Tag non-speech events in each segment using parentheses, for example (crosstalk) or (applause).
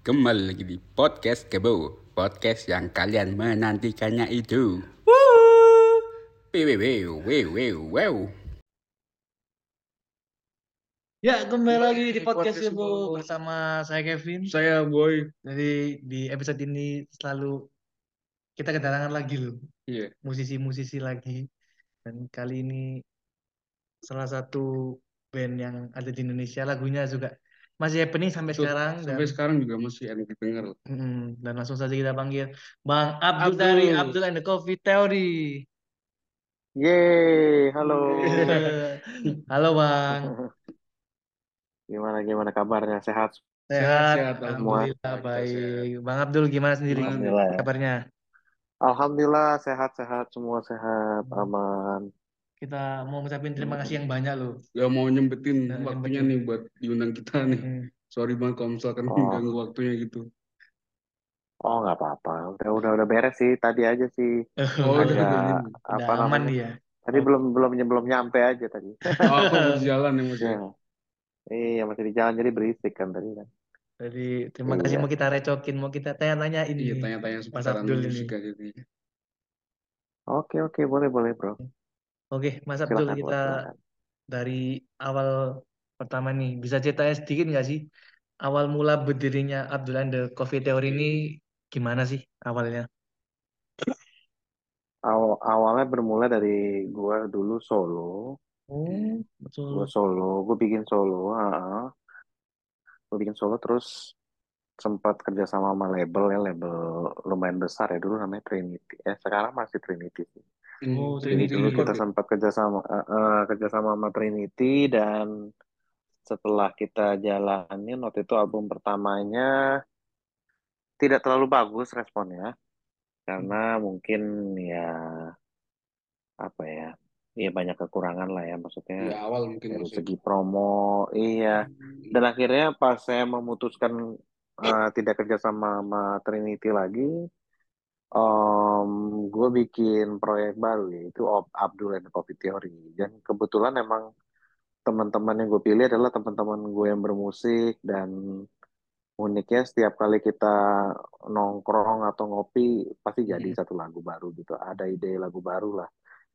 Kembali lagi di podcast Kebo, podcast yang kalian menantikannya itu. Wew, wew, wew, wew, wew. Ya, kembali lagi di podcast Ibu. bersama saya Kevin. Saya boy. Jadi di episode ini selalu kita kedatangan lagi loh, Iya. musisi-musisi lagi. Dan kali ini salah satu band yang ada di Indonesia, lagunya juga masih happening sampai Tuh, sekarang. Dan, Sampai sekarang juga masih enak didengar. Mm, dan langsung saja kita panggil Bang Abdul, Abdul. dari Abdul and the Coffee Theory. Yeay, halo. (laughs) Halo Bang, (laughs) Gimana gimana kabarnya? Sehat? sehat? sehat, semua. Alhamdulillah Kita baik. Bang Abdul gimana sendiri Alhamdulillah ya. kabarnya? Alhamdulillah sehat-sehat semua sehat, Hmm. aman. Kita mau ngucapin terima kasih yang banyak loh. Gak mau nyempetin Nah, waktunya nyempetin. nih buat diundang kita nih. Mm. Sorry banget kalau misalkan Oh. ganggu waktunya gitu. Oh nggak apa-apa, udah udah udah beres sih. Tadi aja sih (laughs) Oh, udah, udah begini. udah apa aman dia. Tadi Oh. belum belum belum nyampe aja tadi. Oh, di jalan ya mas ya. Ya. Iya masih di jalan jadi berisik kan tadi kan. Jadi terima kasih Iya. mau kita recokin, mau kita tanya-tanya Iya, ini. tanya-tanya Mas seputaran Abdul ini. aja nih. Oke oke boleh boleh bro. Oke, Mas Abdul Silakan kita silakan. dari awal pertama nih bisa ceritanya sedikit nggak sih awal mula berdirinya Abdul and the Coffee Theory ini gimana sih awalnya? Aw- awalnya bermula dari gua dulu solo, Oh, betul. gua solo, gua bikin solo, ah, Gue bikin solo terus sempat kerja sama sama label ya label lumayan besar ya dulu namanya Trinity eh sekarang masih Trinity sih Oh, Hmm, jadi Trinity. dulu kita ya? sempat kerja sama eh, eh, kerja sama sama Trinity dan setelah kita jalanin waktu itu album pertamanya tidak terlalu bagus responnya. Karena mungkin ya apa ya ya banyak kekurangan lah ya Di maksudnya awal mungkin dari mas ya. segi promo iya. Dan akhirnya pas saya memutuskan eh, tidak kerja sama sama Trinity lagi gue bikin proyek baru yaitu Abdul and Coffee Theory. Dan kebetulan emang teman-teman yang gue pilih adalah teman-teman gue yang bermusik dan uniknya setiap kali kita nongkrong atau ngopi pasti jadi Hmm. satu lagu baru gitu. Ada ide lagu baru lah.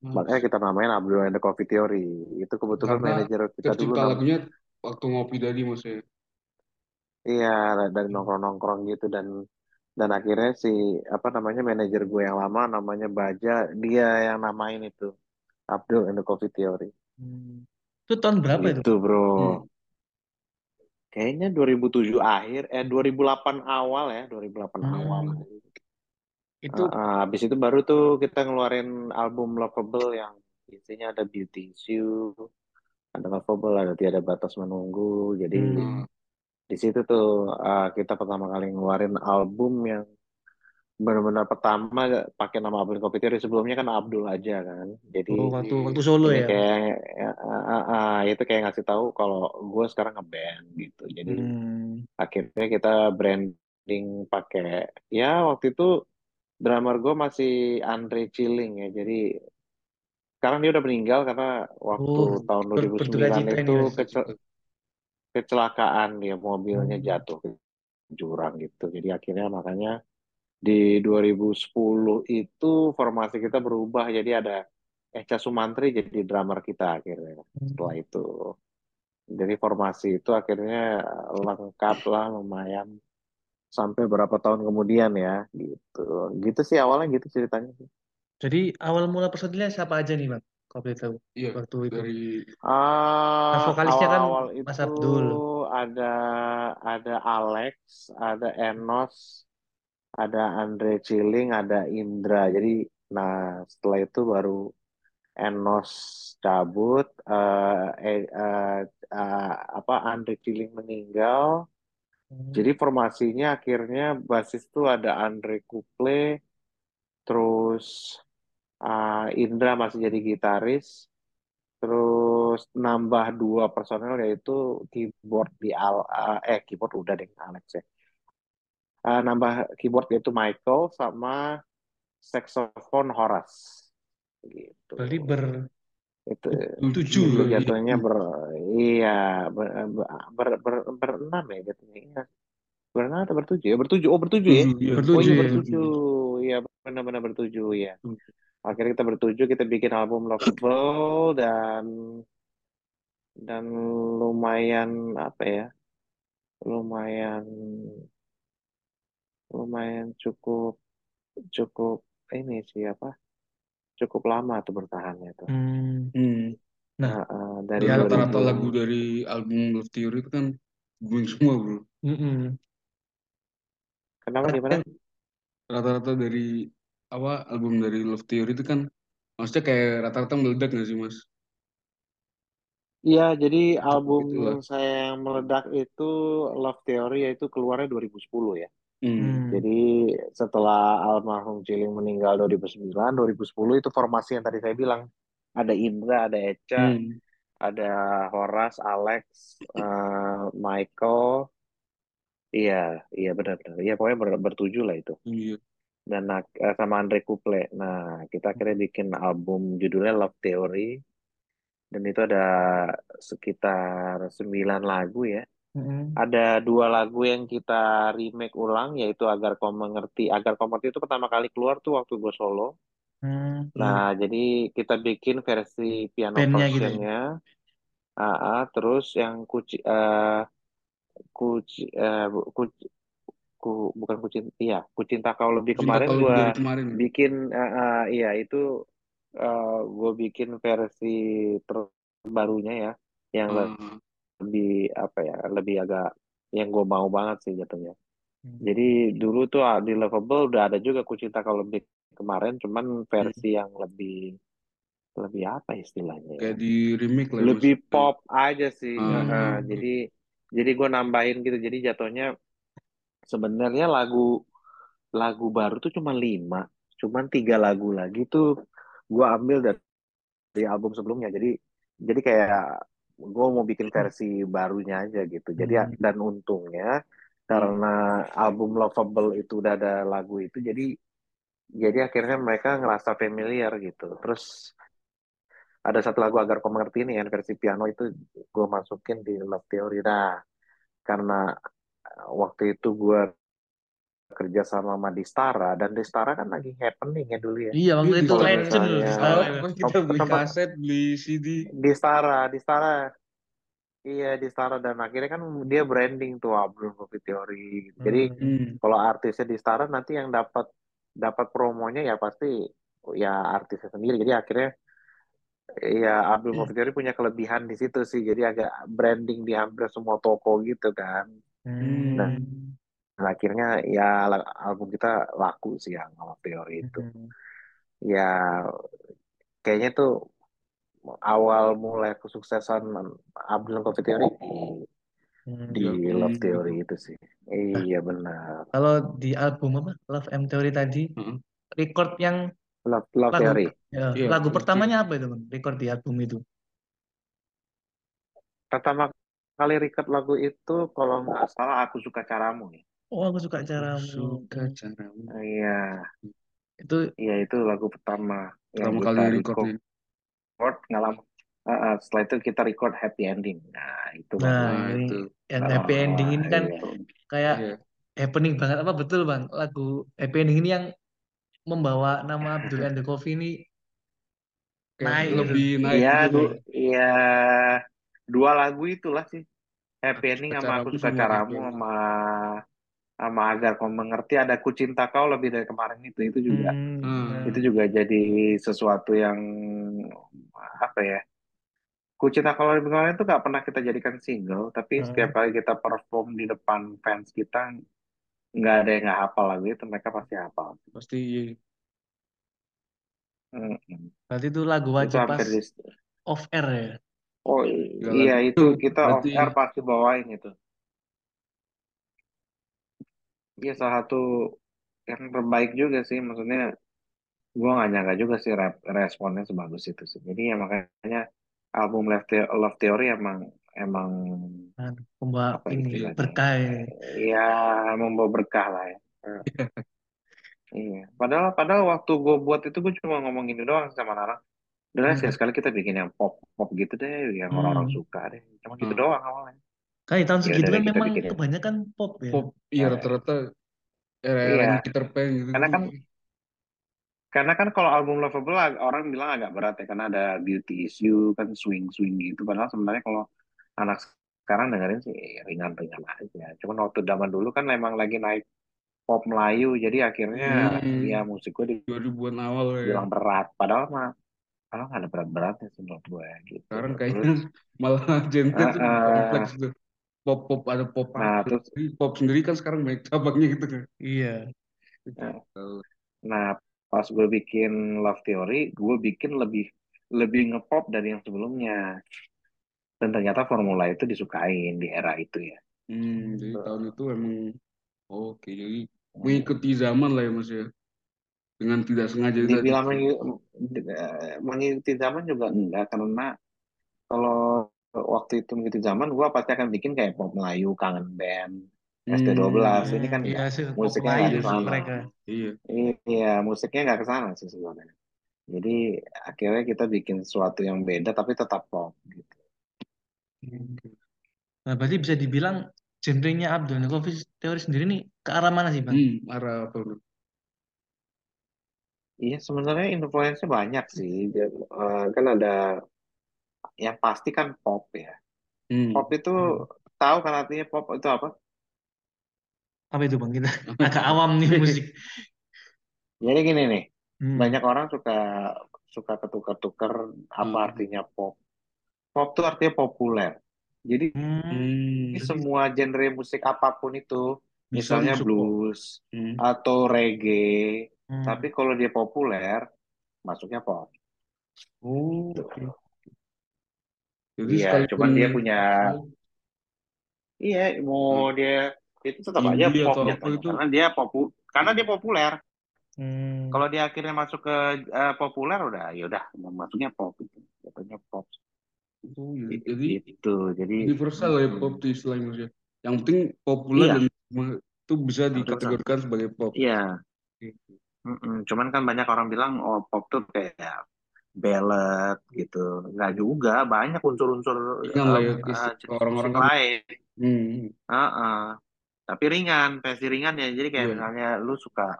Mas, makanya kita namain Abdul and the Coffee Theory. Itu kebetulan Karena manajer kita dulu lagunya waktu ngopi tadi mas ya. Iya, dari Hmm. nongkrong-nongkrong gitu. Dan dan akhirnya si apa namanya manajer gue yang lama namanya Baja, dia yang namain itu Abdul and the Coffee Theory. Hmm. Itu tahun berapa itu? Gitu, Bro. Hmm. Kayaknya 2007 akhir eh 2008 awal ya, 2008 awal. Hmm. Itu Ah, habis itu baru tuh kita ngeluarin album Lovable yang isinya ada Beauty Issue, ada Lovable, ada Tiada Batas Menunggu. Jadi hmm. Di situ tuh ah, kita pertama kali ngeluarin album yang benar-benar pertama pakai nama Abdul Theory sebelumnya kan Abdul aja kan jadi Oh, waktu waktu solo ya. kayak ya, ah, ah, ah, itu kayak ngasih tahu kalau gue sekarang ngeband gitu jadi Hmm. akhirnya kita branding pakai ya waktu itu drummer gue masih Andre Chilling ya jadi sekarang dia udah meninggal karena waktu Oh, tahun ber- 2009 berduka cita ini itu ya. Kece- kecelakaan dia mobilnya Hmm. jatuh ke jurang gitu jadi akhirnya makanya di 2010 itu formasi kita berubah jadi ada Echa Sumantri jadi drummer kita akhirnya setelah Hmm. itu jadi formasi itu akhirnya lengkap lah lumayan sampai berapa tahun kemudian ya gitu gitu sih awalnya gitu ceritanya sih. Jadi awal mula personilnya siapa aja nih, Bang? Kalau boleh tahu Iya, waktu itu. dari Ah, Kan vokalisnya kan awal-awal Mas itu Abdul. ada ada Alex, ada Enos, ada Andre Ciling, ada Indra. Jadi, nah setelah itu baru Enos cabut, eh, eh, eh, eh, apa Andre Ciling meninggal. Hmm. Jadi formasinya akhirnya basis tuh ada Andre Kuple, terus ah, Indra masih jadi gitaris, terus nambah dua personel yaitu keyboard di al ah, eh keyboard udah deh Alex ya. Ah, nambah keyboard yaitu Michael sama saxophone Horace gitu. Berarti ber Itu tujuh jatuhnya ber iya ber, ber, ber, ber- berenam ya jatuhnya. Iya. Berenam atau bertujuh ya bertujuh oh bertujuh ya Tujuh, iya. oh Bertujuh iya ya. bertujuh iya benar-benar bertujuh ya. Akhirnya kita bertujuh kita bikin album Lovable dan dan lumayan apa ya lumayan lumayan cukup cukup ini sih apa cukup lama tuh bertahannya tuh Hmm. Hmm. Nah, Nah, eh, dari Ya, rata-rata 2000 lagu dari album Love Theory itu kan booming semua, bro. mm-mm. kenapa gimana Rata-rata dari apa album dari Love Theory itu kan maksudnya kayak rata-rata meledak nggak sih, Mas? Iya, jadi album itulah. saya yang meledak itu Love Theory yaitu keluarnya 2010 ya. Hmm. Hmm. Jadi setelah almarhum Ciling meninggal 2009, 2010 itu formasi yang tadi saya bilang. Ada Indra, ada Echa, Hmm. ada Horas, Alex, eh, Michael. Iya, iya benar-benar. Iya pokoknya ber- bertujuh lah itu. Iya. Dan eh, sama Andre Kuple. Nah, kita akhirnya bikin album judulnya Love Theory. Dan itu ada sekitar 9 lagu ya. Mm-mm. Ada dua lagu yang kita remake ulang, yaitu Agar Kau Mengerti. Agar Kau Mengerti itu pertama kali keluar tuh waktu gue solo. Hmm. Nah, jadi kita bikin versi piano Bandnya gitu ya? versionnya. Ah, ah, terus yang kuci, eh, kuci, eh, bu- kuci, ku, bukan kucing, iya, Kucinta Kau Lebih Cinta kemarin gue dari kemarin. bikin, eh, eh, iya itu gue bikin versi terbarunya ya, yang Ah, lebih apa ya, lebih agak yang gue mau banget sih jatuhnya. Hmm. Jadi dulu tuh ah, di Lovable udah ada juga Kucinta Kau Lebih kemarin, cuman versi yang lebih lebih apa istilahnya ya? kayak di remake lah ya. Lebih pop aja sih. Heeh. ah, Jadi jadi gue nambahin gitu. Jadi jatuhnya sebenarnya lagu lagu baru tuh cuma lima, cuman tiga lagu lagi tuh gue ambil dari, dari album sebelumnya. Jadi jadi kayak gue mau bikin versi barunya aja gitu. Jadi Hmm. dan untungnya karena album Lovable itu udah ada lagu itu, jadi jadi akhirnya mereka ngerasa familiar gitu. Terus ada satu lagu agar kau mengerti ini kan versi piano itu gue masukin di Love Theory. Nah, karena waktu itu gue kerja sama sama Distara dan Distara kan lagi happening ya dulu ya. Iya, waktu Iya, itu legend loh misalnya- di Oh, Stara itu. pas kita beli kaset, beli CD. Distara, Distara. Iya, Distara dan akhirnya kan dia branding tuh Abdul Coffee Theory. gitu. Jadi Hmm. Hmm. kalau artisnya Distara nanti yang dapat dapat promonya ya pasti ya artisnya sendiri. Jadi akhirnya ya Abdul Coffee Theory punya kelebihan di situ sih. Jadi agak branding di hampir semua toko gitu kan. Hmm. Nah, Dan akhirnya ya la- album kita laku sih yang Love Theory itu. Hmm. Ya kayaknya tuh awal mulai kesuksesan Abdul Coffee Theory Hmm. di Hmm. Love Theory itu sih. Iya benar. Kalau di album apa Love M Theory tadi Heeh. record yang Love, Love lagu Theory. ya, Iya, lagu pertamanya apa itu Bang? Record di album itu. Pertama kali record lagu itu kalau nggak salah aku suka caramu ya. Oh, aku suka caramu. suka caramu. Iya, Itu iya itu lagu pertama yang Pertama kali kita recordnya. record nggak lama. Ah, ah, setelah itu kita record Happy Ending. Nah itu Nah, baru. Nah, ini itu. yang Ah, happy ending ini kan iya. kayak Iya. happening banget apa betul Bang? Lagu happy ending ini yang membawa nama Abdul and the Coffee ini Kayak naik gitu. lebih naik Iya, gitu. du- iya dua lagu itulah sih. Happy Ending sama Aku Suka sama Caramu sama sama Agar Kau Mengerti ada Ku Cinta Kau lebih dari kemarin itu itu juga Hmm, Hmm. itu juga jadi sesuatu yang apa ya Ku Cinta Kau lebih kemarin itu gak pernah kita jadikan single tapi Hmm. setiap kali kita perform di depan fans kita nggak ada yang nggak hafal lagu itu mereka pasti hafal. Pasti. Mm-mm. Berarti itu lagu Itu wajib pas hampir di off air ya. Oh Gak iya itu itu kita off berarti air pasti bawain itu. Iya salah satu yang terbaik juga sih maksudnya gua nggak nyangka juga sih responnya sebagus itu sih. Jadi ya makanya album Love Theory, Love Theory emang emang Nah, pembawa apa ini istilahnya? berkah. Ya membawa berkah lah ya. (laughs) Iya. Padahal padahal waktu gue buat itu gue cuma ngomong gini doang sama Nara. Udah Hmm. sekali kita bikin yang pop pop gitu deh, yang orang-orang Hmm. suka deh. Cuma gitu Hmm. doang awalnya. Kan di tahun Ya segitu kan memang bikin. kebanyakan pop ya. Pop, iya Eh, rata-rata iya, era-eranya Peter Pan gitu. karena kan karena kan kalau album Lovable orang bilang agak berat ya karena ada beauty issue kan swing swing gitu. Padahal sebenarnya kalau anak sekarang dengerin sih ringan-ringan aja. Cuman waktu zaman dulu kan memang lagi naik pop Melayu, jadi akhirnya Hmm. ya musik gue 2000-an awal ya. dibilang berat. Padahal mah padahal nggak ada berat-beratnya sih menurut gue gitu. Sekarang Terus kayaknya (laughs) malah genre eh, tuh eh, kompleks tuh. Pop-pop ada pop nah terus sendiri, pop sendiri kan sekarang banyak cabangnya gitu kan. Iya. eh, nah pas gue bikin Love Theory, gue bikin lebih lebih ngepop dari yang sebelumnya. Dan ternyata formula itu disukain di era itu ya. Hmm, jadi Tuh. tahun itu emang oke jadi Hmm. mengikuti zaman lah ya Mas ya. Dengan tidak sengaja itu tadi. Dibilang mengi- eh, mengikuti zaman juga enggak karena kalau waktu itu mengikuti zaman gue pasti akan bikin kayak pop Melayu, kangen band, ST12. Ini kan Hmm, iya enggak, sih pop musiknya Melayu nggak ke sih sana. mereka. Iya. Iya, musiknya nggak ke sana sih sebenarnya. Jadi akhirnya kita bikin sesuatu yang beda tapi tetap pop gitu. Nah, berarti bisa dibilang genrenya Abdul Coffee teori sendiri nih ke arah mana sih, Bang? Hmm, arah apa bro? Iya, sebenarnya influence banyak sih. Dia, eh, kan ada yang pasti kan pop ya. Hmm. Pop itu tahu kan artinya pop itu apa? Apa itu, Bang? Kita (laughs) agak awam nih musik. Jadi gini nih, Hmm. banyak orang suka suka ketukar-tukar apa Hmm. artinya pop. Pop itu artinya populer. Jadi Hmm. Hmm. semua genre musik apa pun itu, Bisa misalnya masuk pop. blues Hmm. atau reggae, Hmm. tapi kalau dia populer, masuknya pop. Oh, oke. Jadi Iya, cuman dia punya, iya, mau dia itu tetap aja Indie pop apa jatuhnya, itu? karena dia popu, karena dia populer. Hmm. Kalau dia akhirnya masuk ke eh, populer, udah, ya udah, masuknya pop itu, jatuhnya pop. Oh, iya. jadi Gitu, jadi universal ya pop itu istilahnya ya. Yang penting populer Iya. dan semua itu bisa dikategorikan sebagai pop. Iya. Mm-mm. Cuman kan banyak orang bilang oh pop tuh kayak ballad gitu. Nggak juga, banyak unsur-unsur Ringan lah ya, um, uh, jenis orang-orang musik kan. lain. Hmm. Heeh. Tapi ringan, versi ringan ya. Jadi kayak Iya. misalnya lu suka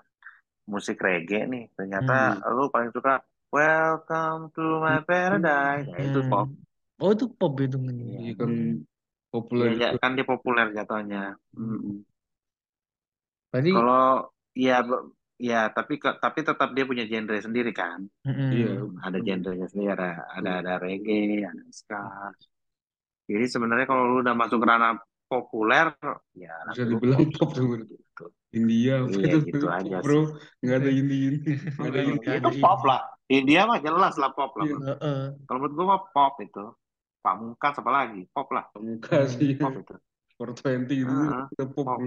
musik reggae nih, ternyata Hmm. lu paling suka Welcome to my paradise. Nah, itu Hmm. pop. Oh, itu pop itu. Iya kan populer Ya, juga. kan dia populer jatuhnya. Mm-mm. Berarti Kalau ya be- ya tapi tapi tetap dia punya genre sendiri kan. Iya. ada genrenya sendiri ada ada ada reggae ada ska jadi sebenarnya kalau lu udah masuk ke ranah populer ya Bisa dibilang pop pop gitu. India Iya, (laughs) itu gitu aja bro nggak ada indie ini nggak ada Iya. indie (laughs) itu pop lah India mah jelas lah pop lah Iya. Bro. Heeh. kalau menurut gua mah pop itu pamungkas apa lagi pop lah muka sih pop itu (laughs) 420 itu udah pop pop.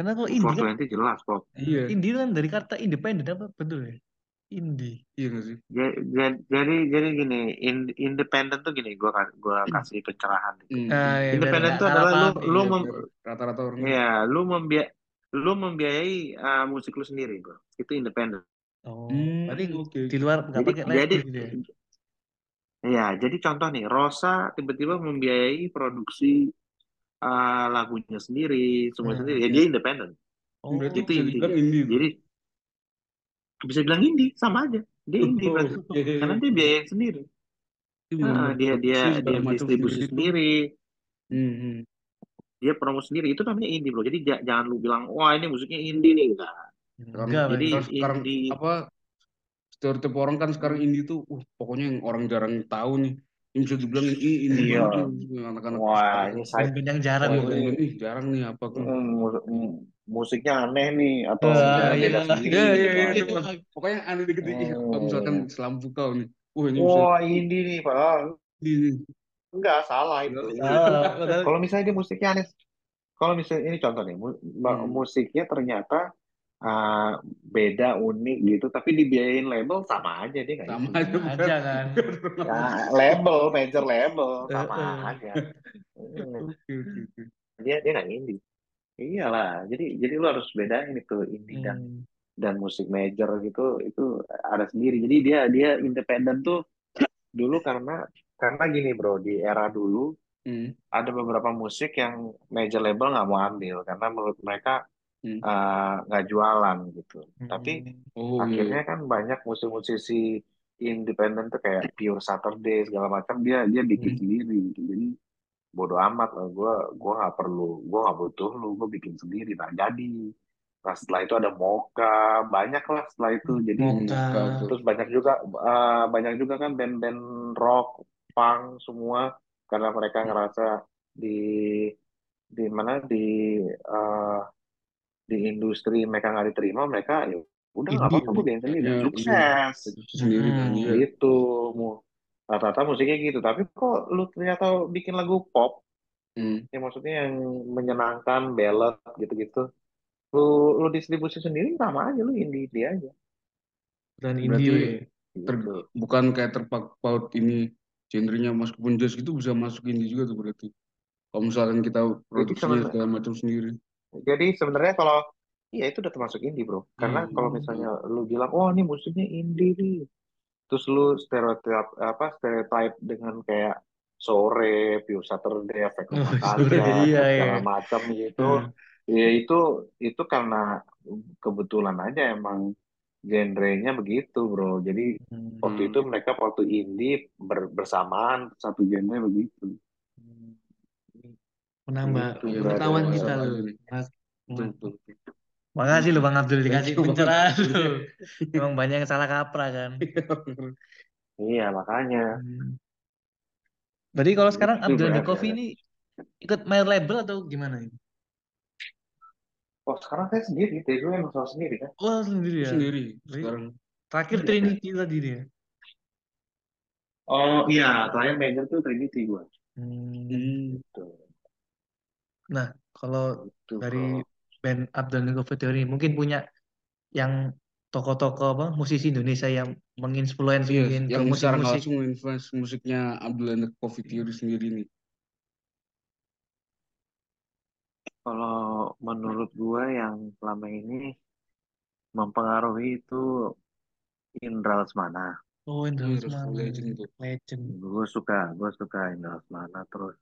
Karena kalau indie kan 420 jelas pop iya. Indie kan dari kata independen apa? Betul ya? Indie. iya nggak sih? Ja- ja- jadi jadi gini in- independen tuh gini gua gua kasih pencerahan Hmm. Ah, ya, biar independen nggak tuh salah adalah lu lu Iya, rata-rata orang. Ya lu membia lu membiayai uh, musik lu sendiri bro. Itu independen Oh, Hmm, berarti oke. di luar nggak jadi pakai jadi gitu ya? ya jadi contoh nih Rosa tiba-tiba membiayai produksi uh, lagunya sendiri semua Hmm, sendiri. Ya oke. dia independen. Oh, berarti itu intinya. indie jadi bisa bilang indie sama aja. Dia indie Oh, berarti. oke. karena dia biayain sendiri. Dia Ah, membuat dia dia dia distribusi sendiri Hmm, hmm. dia promo sendiri. Itu namanya indie bro. Jadi ja- jangan lu bilang wah ini musiknya indie nih. Enggak. Sekarang, enggak, jadi sekarang indie apa stereotip orang kan sekarang indie tuh uh, pokoknya yang orang jarang tahu nih ini bisa dibilang ini indie Iya. anak-anak wah ini saya yang jarang Wah, ini ih, jarang nih apa kan Mm, mus- mm, musiknya aneh nih atau misalnya iya. Iya, iya, gitu iya, Bang. pokoknya aneh dikit Hmm. kalau misalkan selampu kau nih wah ini Wah indie nih padahal ini enggak salah itu. Kalau misalnya dia musiknya aneh, kalau misalnya ini contoh nih, Hmm. musiknya ternyata ah, beda unik gitu, tapi dibiayain label sama aja dia nggak sama aja aja kan. Ya, label, major label sama aja. Dia dia nggak indie. Iyalah, jadi jadi lu harus bedain itu indie dan Hmm. dan musik major gitu itu ada sendiri. Jadi dia dia independen tuh dulu karena karena gini bro di era dulu Hmm. ada beberapa musik yang major label nggak mau ambil karena menurut mereka Hmm. eh, nggak jualan gitu. Tapi Hmm. Oh iya. akhirnya kan banyak musisi-musisi independen tuh kayak Pure Saturday segala macam dia dia bikin Hmm. sendiri gitu. Jadi bodo amat lah gue gue nggak perlu gue nggak butuh lu gue bikin sendiri nah jadi nah setelah itu ada Mocha banyak lah setelah itu jadi Hmm. Mocha tuh. terus banyak juga eh, banyak juga kan band-band rock punk semua karena mereka ngerasa di di mana di eh, di industri mereka nggak diterima mereka ya udah nggak apa-apa gue bikin sendiri Ya, iya. sukses Sendiri kan Hmm. iya. gitu mu rata-rata musiknya gitu tapi kok lu ternyata bikin lagu pop Hmm. ya maksudnya yang menyenangkan ballad gitu-gitu lu lu distribusi sendiri sama aja lu indie indie aja Dan Berarti indie. ter- gitu bukan kayak terpaut ini genrenya meskipun jazz gitu bisa masuk indie juga tuh berarti. Kalau misalkan kita produksinya sebenarnya segala macam sendiri. Jadi sebenarnya kalau iya itu udah termasuk indie bro karena Hmm. kalau misalnya lu bilang oh ini musiknya indie nih terus lu stereotip apa stereotype dengan kayak sore, Pure Saturday, Efek Oh, Rumah sore, Kaca, iya, segala iya. macam gitu. Hmm. Ya itu itu karena kebetulan aja emang genrenya begitu, bro. Jadi Hmm. waktu itu mereka waktu indie ber- bersamaan satu genre begitu. Menambah Iya, brother. pengetahuan kita sama loh. Mas. Makasih loh Bang Abdul dikasih pencerahan loh. Emang banyak yang salah kaprah kan. Iya, makanya. Hmm. Berarti kalau sekarang Abdul brother. Coffee ini ikut main label atau gimana ini? Oh, sekarang saya sendiri, Tego emang selalu sendiri kan? Oh sendiri ya. Sendiri sekarang. Terakhir Iya. Trinity tadi dia. Oh iya, terakhir major tuh Trinity gua. Hmm. Hmm. Gitu. Nah, kalau Gitu, dari bro. band Abdul Coffee Theory mungkin punya yang tokoh-tokoh apa musisi Indonesia yang menginfluence Iya, mungkin ke yang secara nggak musik-musik. langsung influence musiknya Abdul Coffee Theory sendiri nih. Kalau menurut gua yang selama ini mempengaruhi itu Indra Lesmana. Oh, Indra Oh, Lesmana. Legend. Legend. Gue suka, gue suka Indra Lesmana. Terus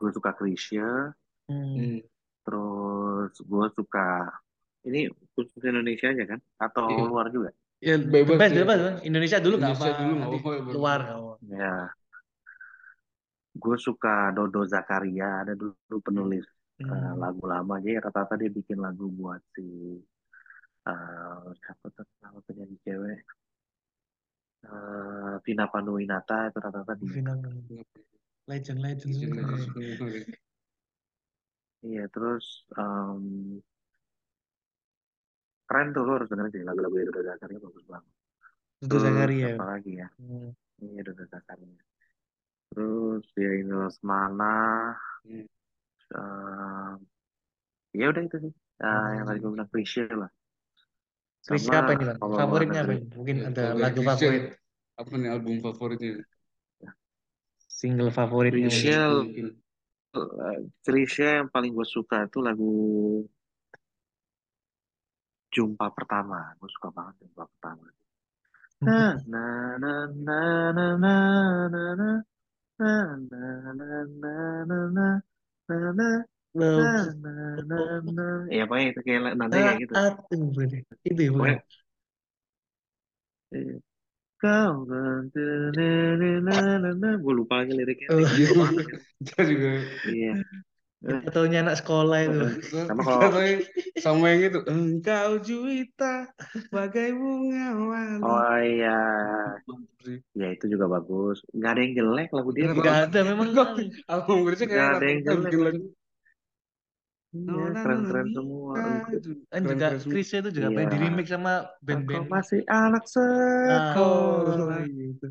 gue suka Krisya. Hmm. Hmm. Terus gue suka ini khusus Indonesia aja kan? Atau Iya. luar juga? Ya, Bebas bebas, ya. bebas. Indonesia dulu nggak Indonesia apa, dulu nggak nanti apa-apa ya, baru- luar nggak apa. Ya. Gue suka Dodo Zakaria. Ada dulu penulis eh, Hmm. lagu lama. Jadi rata-rata dia bikin lagu buat si eh, siapa tuh nama penyanyi cewek? Eh, Vina Panduwinata itu rata-rata dia. Final. Legend, legend semua. semua. Iya, terus em, keren tuh lo harus dengerin sih lagu-lagu Dodo Zakaria bagus banget. Dudu Terus Zakaria. apa lagi ya? Hmm. Iya Dodo Zakaria. Terus ya ini Lesmana. Hmm. em, ya udah itu sih. Ah, yang tadi gue bilang Krisya lah. Krisya Sama apa ini, Bang? kalau Favoritnya apa negeri, ini? Mungkin Ya, ada lagu favorit, apa nih album favoritnya? single favoritnya mungkin. Krisya, Mungkin. Eh, Krisya yang paling gue suka itu lagu Jumpa Pertama. Gue suka banget Jumpa Pertama. Na na na na na na na na na na na na na na na ya pokoknya itu kayak nanti kayak gitu itu ya, pokoknya eh, kau gue lupa lagi liriknya Oh. Kita (laughs) juga iya Kita taunya anak sekolah itu. Sama kalau- sama yang itu engkau juwita bagai bunga wali. oh iya ya itu juga bagus nggak ada yang jelek lagu dia? Gak ada memang. Album Inggrisnya kayak ada yang jelek. Iya keren keren semua Dan juga Keren-keren semua. Krisya itu juga Iya. di remix sama band-band. masih anak sekolah gitu.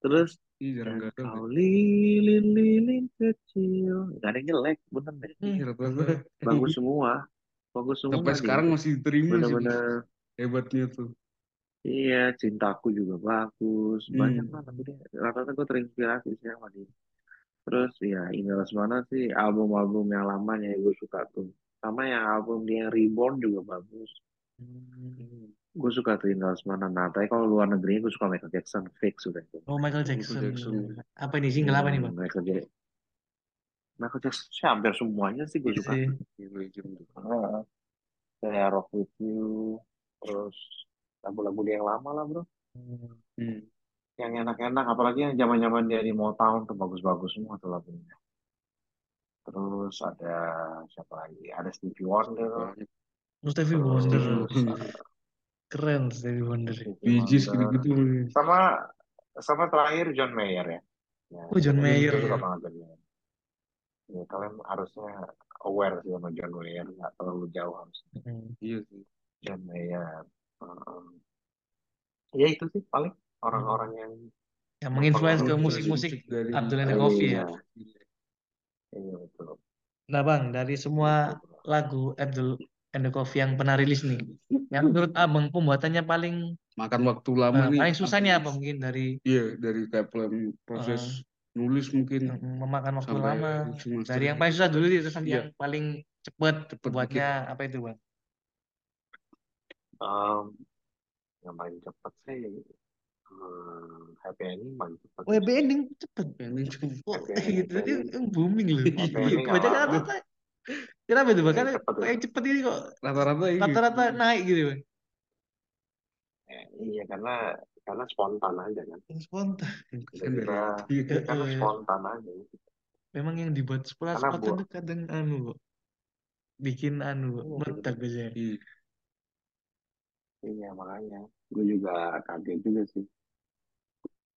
terus jarang gagal. kau lilin-lilin kecil. Gak ada yang jelek, bener deh. Hmm. Iya. Bagus semua. Bagus semua. Sampai sekarang masih diterima sih. Bener-bener. Hebatnya tuh. Iya, cintaku juga bagus. Banyak Hmm. lah. Rata-rata gue terinspirasi sih sama dia. Terus ya Ines mana sih album-album yang lamanya yang gue suka tuh. Sama yang album dia yang Reborn juga bagus. Hmm. gue suka tuh Indra Lesmana. Nah, tapi kalau luar negeri gue suka Michael Jackson, fix sudah itu. Oh Michael Michael Jackson. Jackson. Apa ini single apa nih Hmm, bang? Michael Jackson. Michael Jackson sih hampir semuanya sih gue Iya suka. Heeh. Kayak Rock With You, terus lagu-lagu dia yang lama lah bro. Hmm. Yang enak-enak, apalagi yang zaman-zaman dia di Motown tuh bagus-bagus semua tuh lagunya. Terus ada siapa lagi? Ada Stevie Wonder. Oh, Stevie Wonder. Terus (laughs) Keren Stevie Wonder. Stevie Bee Gees Wonder. gitu-gitu. Sama sama terakhir John Mayer ya. Ya, Oh, John Mayer. suka banget. Ya, kalian harusnya aware sih sama John Mayer, nggak terlalu jauh harusnya. Iya sih. John Mayer. Heeh. ya itu sih paling orang-orang yang Yang menginfluence ke musik-musik dari Abdul and the Coffee ya. Iya, iya betul. Nah bang, dari semua Betul, bro. lagu Abdul and the Coffee yang pernah rilis nih, yang menurut abang pembuatannya paling makan waktu lama eh, nih. paling susahnya apa mungkin dari Iya, dari kayak plan- proses nulis mungkin memakan waktu sampai lama. Dari yang paling susah dulu itu Iya. yang paling cepet Cepet buatnya apa itu bang? Em, yang paling cepat sih hmm, happy ending paling cepat. Oh, happy ending Oh, gitu. ending, Jadi happy yang booming loh. Kebanyakan nggak lama. rata-rata. Kenapa itu ya. yang cepet ini kok rata-rata ini. rata-rata naik gitu bang. Eh, iya karena karena spontan aja kan. Spontan. Kita hati. Eh, karena eh. spontan aja. Memang yang dibuat Karena spontan tuh kadang anu kok. Bikin anu kok, Iya, meledak biasanya. Iya. iya makanya gue juga kaget juga sih.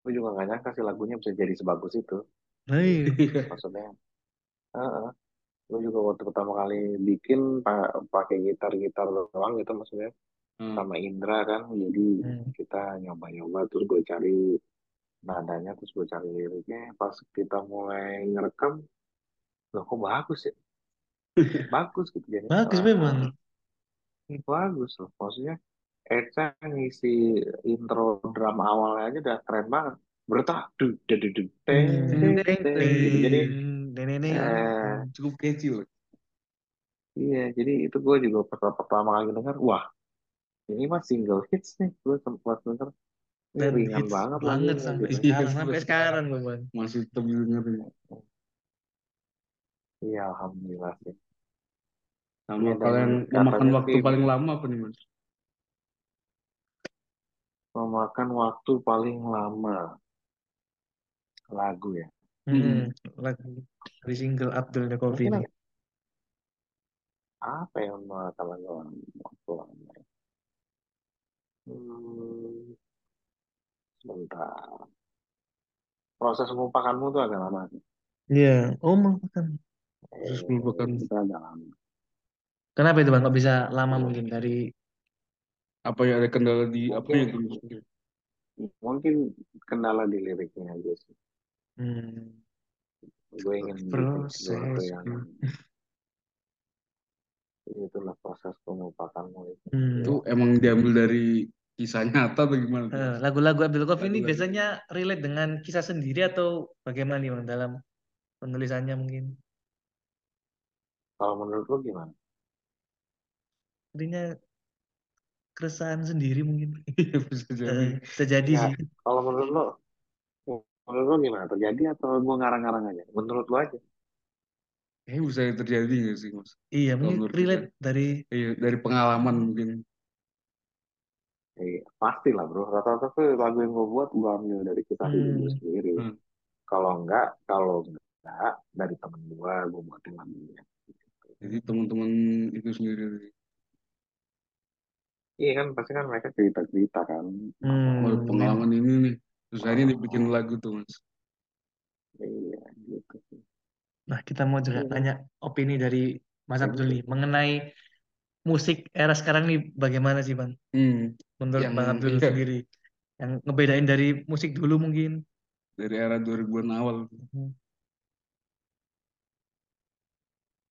Gue juga gak nyangka sih lagunya bisa jadi sebagus itu. Nah, iya. Iya. (laughs) Maksudnya, heeh. Gue juga waktu pertama kali bikin pa- pakai gitar-gitar doang gitu maksudnya Hmm. sama Indra kan. Jadi Hmm. kita nyoba-nyoba terus gue cari nadanya terus gue cari liriknya. Pas kita mulai ngerekam, loh kok bagus ya? (laughs) Bagus gitu jadi. Bagus Ah, memang. bagus loh. Maksudnya Eca ngisi intro drum awalnya aja udah keren banget. Bertak, duh, duh, duh, duh, teng, teng, teng, gitu. Jadi, eh, Cukup catchy loh. iya, jadi itu gue juga pertama, pertama kali denger, wah, ini mah single hits nih. Gue sempat denger, Dan ringan hits banget banget sampai gitu. Iya, sekarang, sampai sampai sekarang bang. Masih tetap. Iya, alhamdulillah sih. Sama yang memakan katanya waktu paling lama apa nih mas? Memakan waktu paling lama lagu ya. Hmm, lagu dari single Abdul the Coffee Mungkin ini. apa yang memakan lagu waktu lama? ya? Hmm, sebentar. Proses melupakanmu tuh agak lama. sih. Iya, oh makan. Proses Eh, melupakan. itu agak lama. Kenapa itu bang? Kok bisa lama mungkin dari Apa ya ada kendala di apa ya? Mungkin, mungkin kendala di liriknya aja sih. hmm, Gue ingin bikin proses yang (laughs) itulah proses melupakanmu itu. hmm. Itu emang diambil dari kisah nyata atau gimana? tuh? Eh, lagu-lagu Abdul Coffee ini Lagu-lagu. biasanya relate dengan kisah sendiri atau bagaimana nih bang dalam penulisannya mungkin? Kalau menurut lo gimana? Artinya keresahan sendiri mungkin. (laughs) Iya bisa jadi. Eh, bisa jadi Ya, sih. kalau menurut lo, menurut lo gimana? Terjadi atau gue ngarang-ngarang aja? Menurut lo aja. Kayaknya bisa terjadi nggak sih mas? Iya, mungkin relate dari Iya dari pengalaman mungkin. Eh, pasti lah bro. Rata-rata tuh lagu yang gue buat gue ambil dari gue Hmm. sendiri. Hmm. Kalau enggak, kalau enggak dari temen gue, gue buatin lagunya. Jadi teman-teman itu sendiri. Iya kan, pasti kan mereka cerita-cerita kan. Hmm. Oh, pengalaman ini nih. Terus akhirnya dibikin lagu tuh mas. Iya, gitu sih. Nah, kita mau juga Iya. tanya opini dari Mas Iya. Abdul nih mengenai musik era sekarang nih bagaimana sih Bang? Hmm. Menurut Yang- Bang Abdul iya. (laughs) sendiri. Yang ngebedain dari musik dulu mungkin. Dari era 2000-an awal.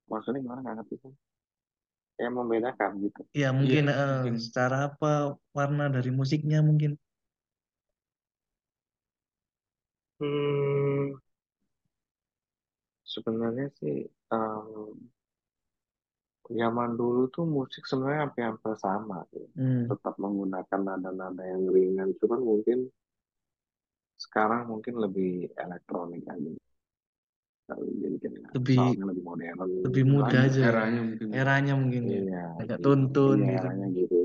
Maksudnya gimana nggak ngerti kan? Kayak membedakan gitu. Ya mungkin Iya, eh, mungkin. secara apa warna dari musiknya mungkin. Hmm, sebenarnya sih em, zaman dulu tuh musik sebenarnya hampir-hampir sama sih. Hmm. Tetap menggunakan nada-nada yang ringan, cuman mungkin sekarang mungkin lebih elektronik aja. Jadi kayak Lebih lebih modern. lebih mudah Lanjut aja. eranya mungkin ya. Eranya mungkin ya. Iya, Agak gitu. tuntun Iya, gitu. eranya gitu.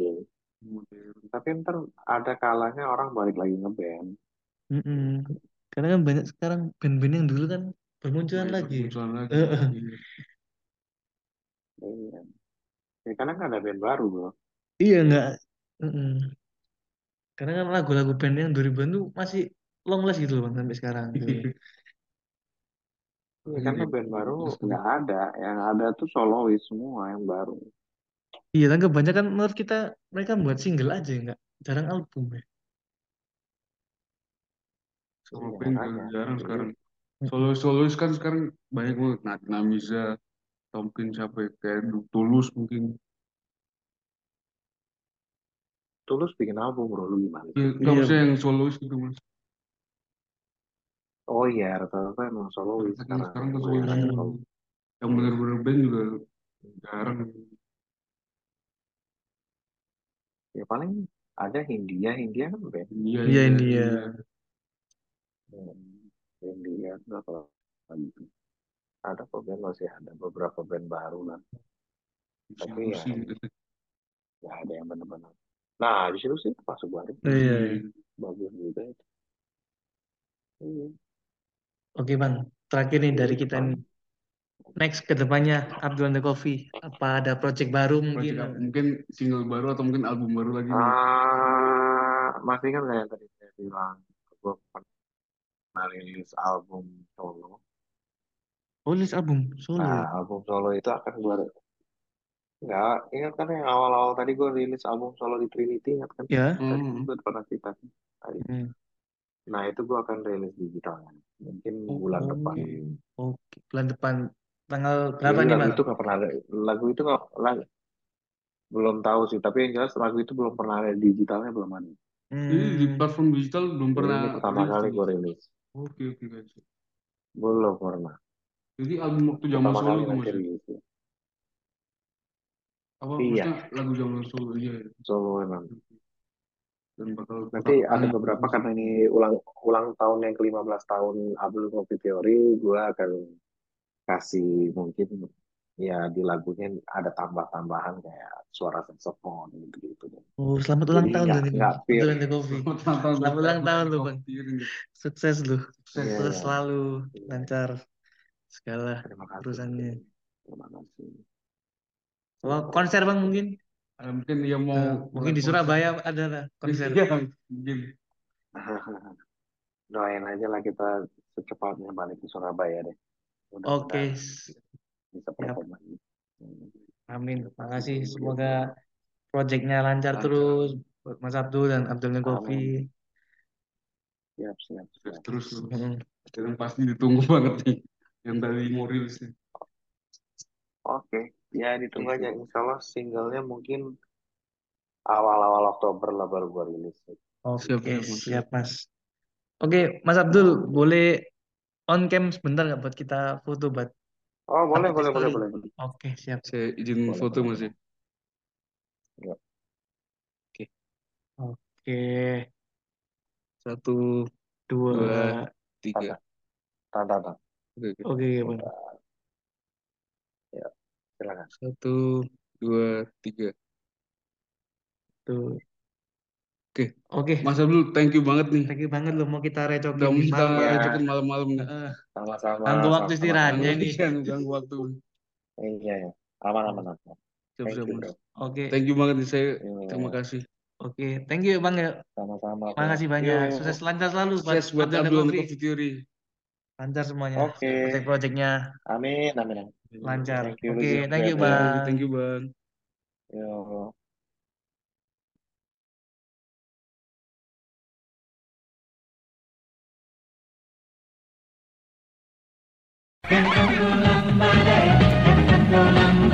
Modern. Tapi ntar ada kalanya orang balik lagi ngeband. Mm-mm. Karena kan banyak sekarang band-band yang dulu kan bermunculan Banyak lagi. bermunculan lagi. Heeh. Iya. Iya. Ya, karena kan ada band baru, bro. Iya enggak. Mm-mm. Karena kan lagu-lagu band yang 2000-an tuh masih long last gitu loh Bang sampai sekarang gitu. (laughs) Iya, karena Iya, band baru nggak ada. Yang ada tuh solois semua yang baru. Iya, kan kebanyakan menurut kita mereka buat single aja enggak. Jarang album ya. Solo Iya, band makanya. jarang Jadi, sekarang. Solo solois kan sekarang banyak banget. Nah, Namiza, Tomkin siapa ya? Kayak Tulus mungkin. Tulus bikin album, bro. Lu gimana Ya, sih? nggak Iya. usah yang solois gitu mas. Oh iya, rata-rata emang solois Sekarang sekarang. sekarang kan Yang solois semua. Yang benar-benar band juga jarang. Ya paling ada Hindia. Hindia kan band. Iya Iya, iya India. iya. Hmm, Hindia. Berapa lagi? Ada kok band masih ada. Beberapa band baru lah. Tapi ya Lucy. nggak ada yang benar-benar. Nah, di situ sih masuk baru. Iya. Bagus juga itu. Iya. Oke Bang, terakhir nih dari kita nih. Next ke depannya Abdul and the Coffee. Apa ada project baru Project mungkin? apa? Mungkin single baru atau mungkin album baru lagi nih. Ah, masih kan kayak yang tadi saya bilang, gue pernah rilis album solo. Oh, list album solo ya? Nah, album solo itu akan gue nggak ingat kan yang awal-awal tadi gue rilis album solo di Trinity ingat kan? Ya. Tadi Hmm. gue pernah cerita? Tadi. Hmm. Nah itu gue akan rilis digital mungkin Oh, bulan depan. Oke, Oke, bulan depan tanggal berapa Jadi nih lagu itu nggak pernah ada, lagu itu nggak lagu, belum tahu sih. Tapi yang jelas lagu itu belum pernah ada digitalnya belum ada. Jadi di Hmm. platform digital belum Jadi pernah ini pertama rilis kali tuh, gue Mas. rilis. Oke oke guys. Belum pernah. Jadi album waktu zaman Pertama solo kali tuh nanti mas. ya? rilis. Apa Iya. maksudnya lagu zaman solo iya. iya. Solo emang. Dan bakal Nanti bakal ada beberapa karena ini ulang ulang tahun yang ke-15 tahun Abdul Coffee Theory, gue akan kasih mungkin ya di lagunya ada tambah-tambahan kayak suara saxophone gitu-gitu. Oh, selamat ulang Jadi tahun pure. The Coffee. Selamat ulang tahun Selamat buat ulang tahun Abdul loh Bang. Sukses. Sukses. Iya, Terus selalu iya. lancar segala Terima kasih. urusannya. Terima kasih. Oh, konser Bang mungkin? Mungkin dia mau Eh, mungkin di konser. Surabaya ada lah konser. Iya, mungkin. (laughs) Doain aja lah kita secepatnya balik ke Surabaya deh. Oke, s- bisa perform lagi. Hmm. amin. Makasih. Semoga proyeknya lancar Lancar. terus buat Mas Abdul dan Abdul Coffee. Siap, siap, siap. terus. Mm. Dan pasti ditunggu (laughs) banget nih. Yang tadi mau rilis nih. Oke, ya ditunggu Oke. aja. Insya Allah singlenya mungkin awal-awal Oktober lah baru gua rilis. Oke, Siap, siap, Mas. siap Mas. Oke, Mas Abdul, boleh on cam sebentar nggak buat kita foto buat Oh, boleh, boleh, boleh, boleh. boleh. Oke, siap. Saya izin Boleh, foto boleh, mas ya. Ya. Oke, Satu, dua. dua, tiga. Tanda, tanda. Oke, oke. Oke, Bang. Ya, silakan. Satu, dua, tiga. Tuh. Oke. Oke, Mas Abdul, thank you banget nih. thank you banget loh mau kita Udah recokin mau kita malam-malam. Ya. ajakin malam-malam nih. Heeh. Sama-sama. Ganggu waktu istirahatnya ini. Iya, ganggu waktu. Iya, ya. Aman, aman, aman. Siap, Thank siap, you, Mas. bro. Oke, Thank you banget nih saya. Iya. Terima kasih. oke. Thank you Bang ya. Sama-sama. bro. Makasih Yuk, banyak. yuk. Sukses lancar selalu buat Sukses buat Abdul Coffee. Theory. Lancar semuanya. Oke. Project-projectnya Amin, amin, amin lancar. Oke, okay, thank you Bang. Thank you Bang. Yo. Yang.